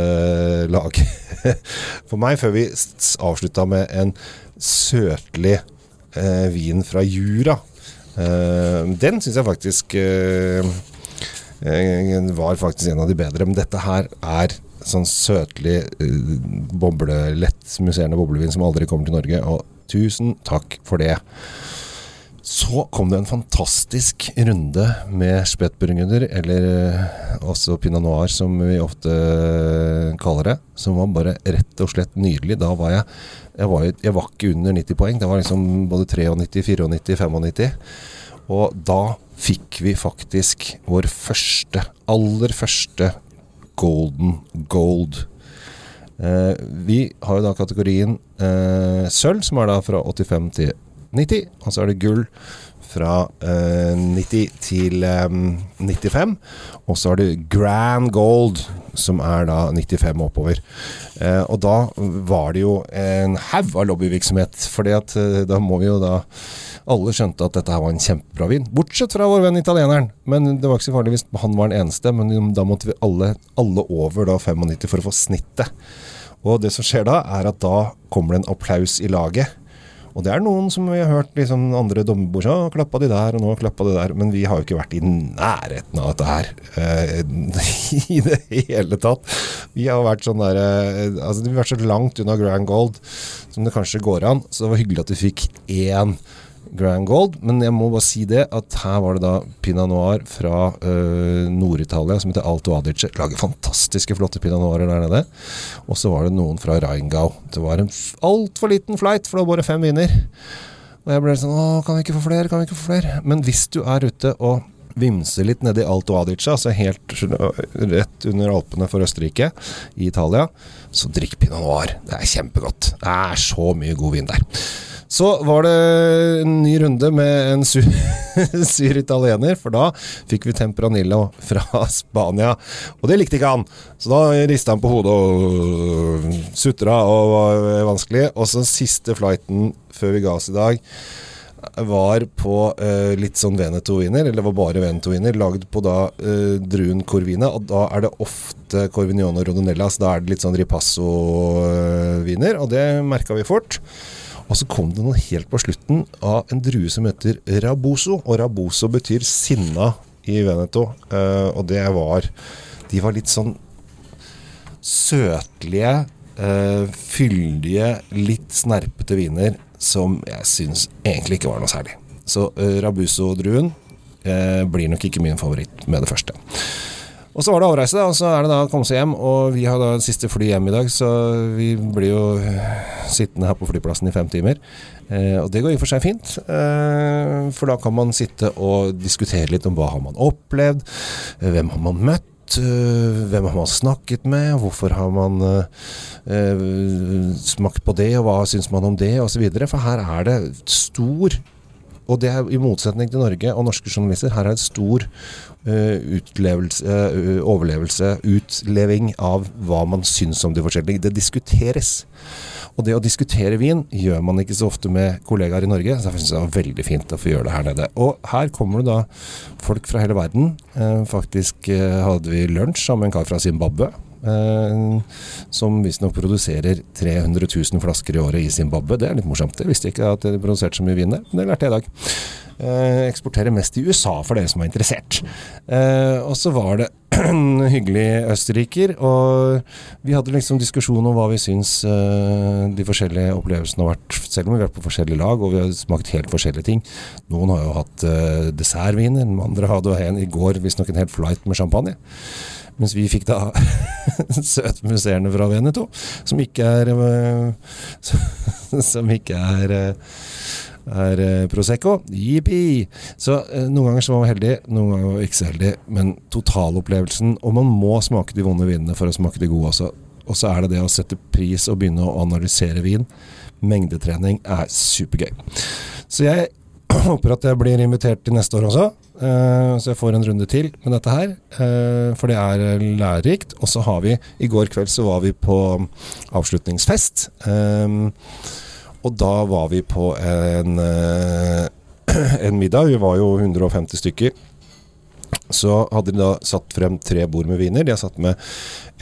laget for meg, før vi avslutta med en søtlig vin fra Jura. den syns jeg faktisk var faktisk en av de bedre. Men dette her er sånn søtlig, boble, lett musserende boblevin som aldri kommer til Norge. Og tusen takk for det. Så kom det en fantastisk runde med spettburgunder, eller eh, også pinot noir, som vi ofte eh, kaller det. Som var bare rett og slett nydelig. Da var jeg Jeg var, jeg var ikke under 90 poeng. Det var liksom både 93, 94, 95. Og da fikk vi faktisk vår første, aller første Golden Gold. Eh, vi har jo da kategorien eh, sølv, som er da fra 85 til 90. Og så er det gull fra eh, 90 til 95. Eh, og så er det grand gold, som er da 95 oppover. Eh, og da var det jo en haug av lobbyvirksomhet, for eh, da må vi jo da alle skjønte at dette her var en kjempebra vin. Bortsett fra vår venn italieneren. Men det var ikke så farlig hvis han var den eneste. Men da måtte vi alle, alle over da 95 for å få snittet. Og det som skjer da, er at da kommer det en applaus i laget. Og det er noen som vi har hørt liksom andre dommerbord si klappa de der, og nå klappa de der. Men vi har jo ikke vært i nærheten av dette her uh, i det hele tatt. Vi har vært sånn der, uh, altså vi har vært så langt unna Grand Gold som det kanskje går an. Så det var hyggelig at vi fikk én Grand Gold. Men jeg må bare si det at her var det da pinot noir fra uh, Nord-Italia som heter Alto Adige. Lager fantastiske, flotte pinot noirer der nede. Og så var det noen fra Rheingau. Det var en altfor liten flight, for det var bare fem viner. Og jeg ble sånn Å, kan vi ikke få flere? Kan vi ikke få flere? Men hvis du er ute og vimser litt nedi Alto Adige, altså helt rett under Alpene for Østerrike, i Italia, så drikk pinot noir. Det er kjempegodt. Det er så mye god vin der. Så var det en ny runde med en sur, sur italiener, for da fikk vi Tempranillo fra Spania. Og det likte ikke han, så da rista han på hodet og sutra og var vanskelig. Og så siste flighten før vi ga oss i dag var på uh, litt sånn Veneto-viner, eller det var bare Veneto-viner, lagd på da uh, druen Corvina. Og da er det ofte Corvinione Rodonella, så da er det litt sånn Ripasso-viner. Og det merka vi fort. Og så kom det noe helt på slutten av en drue som heter raboso. Og raboso betyr sinna i Veneto. Uh, og det var De var litt sånn søtlige, uh, fyldige, litt snerpete viner som jeg syns egentlig ikke var noe særlig. Så uh, rabuso-druen blir nok ikke min favoritt med det første. Og så var det avreise, da, og så er det da å komme seg hjem. Og vi har da siste fly hjem i dag, så vi blir jo eh, sittende her på flyplassen i fem timer. Eh, og det går i og for seg fint, eh, for da kan man sitte og diskutere litt om hva har man opplevd, hvem har man møtt. Uh, hvem har man snakket med? Hvorfor har man uh, smakt på det, og hva syns man om det, osv. For her er det stor og det er i motsetning til Norge og norske journalister. Her er det stor uh, overlevelse, utleving av hva man syns om de forskjellige. Det diskuteres. Og det å diskutere vin gjør man ikke så ofte med kollegaer i Norge. Så jeg syns det var veldig fint å få gjøre det her nede. Og her kommer det da folk fra hele verden. Uh, faktisk hadde vi lunsj sammen med en kar fra Zimbabwe. Uh, som visstnok produserer 300 000 flasker i året i Zimbabwe. Det er litt morsomt. Jeg visste ikke at de produserte så mye vin der, men det lærte jeg i dag. Uh, eksporterer mest i USA, for dere som er interessert. Uh, og så var det en hyggelig østerriker, og vi hadde liksom diskusjon om hva vi syns de forskjellige opplevelsene har vært, selv om vi har vært på forskjellige lag og vi har smakt helt forskjellige ting. Noen har jo hatt dessertviner, den andre hadde en i går visstnok en hel flight med champagne. Mens vi fikk da søtmuseerne fra Veneto, som ikke er eh, Som ikke er eh, er eh, Prosecco. Jippi! Så noen ganger så var man heldig, noen ganger var man ikke så heldig. Men totalopplevelsen Og man må smake de vonde vinene for å smake de gode også. Og så er det det å sette pris og begynne å analysere vin. Mengdetrening er supergøy. Så jeg håper at jeg blir invitert til neste år også. Uh, så jeg får en runde til med dette her. Uh, for det er lærerikt. Og så har vi I går kveld så var vi på avslutningsfest. Og da var vi på en, en middag. Vi var jo 150 stykker. Så hadde de da satt frem tre bord med viner. De har satt med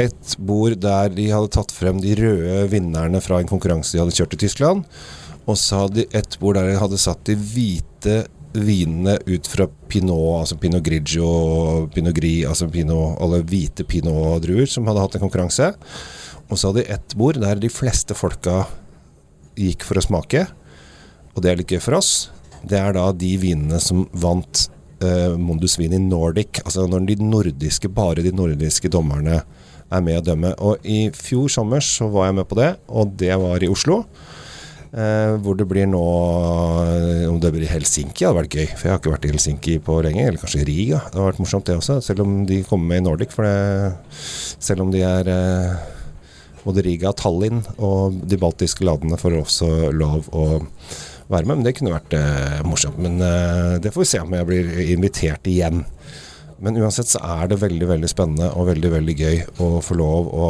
et bord der de hadde tatt frem de røde vinnerne fra en konkurranse de hadde kjørt i Tyskland. Og så hadde de et bord der de hadde satt de hvite vinene ut fra pinot, altså pinot grigio, pinot gris, altså pinot, alle hvite pinot-druer som hadde hatt en konkurranse. Og så hadde de ett bord der de fleste folka gikk for å smake. Og det er litt gøy for oss. Det er da de vinene som vant eh, Mondus Vini Nordic. Altså når de nordiske, bare de nordiske dommerne er med å dømme. Og i fjor sommer så var jeg med på det, og det var i Oslo. Eh, hvor det blir nå Om det blir Helsinki, hadde vært gøy. For jeg har ikke vært i Helsinki på lenge. Eller kanskje Riga. Det hadde vært morsomt, det også. Selv om de kommer med i Nordic. For det, selv om de er eh, både Riga Tallinn og de baltiske landene får også lov å være med. Men det kunne vært eh, morsomt. Men eh, det får vi se om jeg blir invitert igjen. Men uansett så er det veldig veldig spennende og veldig veldig gøy å få lov å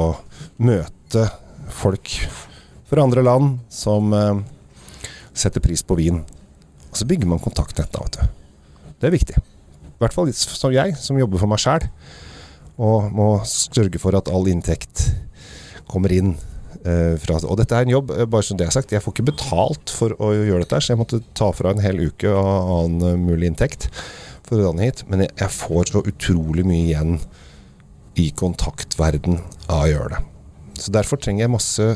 møte folk fra andre land som eh, setter pris på vin. Og så bygger man kontaktnett da, vet du. Det er viktig. I hvert fall som jeg, som jobber for meg sjæl, og må sørge for at all inntekt kommer inn. Eh, fra, og dette er en jobb, eh, bare som det er sagt, jeg får ikke betalt for å gjøre dette, så jeg måtte ta fra en hel uke av annen uh, mulig inntekt for å danne hit. Men jeg, jeg får så utrolig mye igjen i kontaktverden av å gjøre det. Så Derfor trenger jeg masse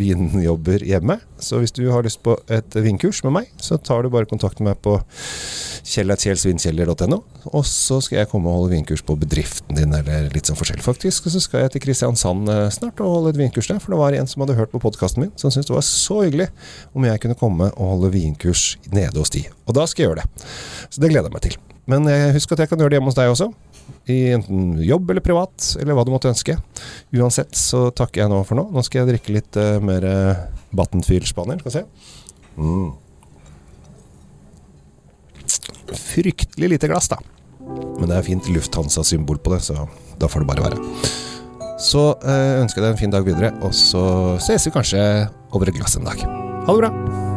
vinjobber hjemme. Så hvis du har lyst på et vinkurs med meg, så tar du bare kontakt med meg på kjellertjelsvinkjeller.no Og så skal jeg komme og holde vinkurs på bedriften din, eller litt sånn forskjell, faktisk. Og så skal jeg til Kristiansand eh, snart og holde et vinkurs der. For det var en som hadde hørt på podkasten min, som syntes det var så hyggelig om jeg kunne komme og holde vinkurs nede hos de. Og da skal jeg gjøre det. Så det gleder jeg meg til. Men eh, husk at jeg kan gjøre det hjemme hos deg også i enten jobb eller privat, eller hva du måtte ønske. Uansett så takker jeg nå for nå. Nå skal jeg drikke litt uh, mer uh, Battenfield-spanier. Skal vi se. Mm. Fryktelig lite glass, da. Men det er fint Lufthansa-symbol på det, så da får det bare være. Så uh, ønsker jeg deg en fin dag videre, og så ses vi kanskje over et glass en dag. Ha det bra!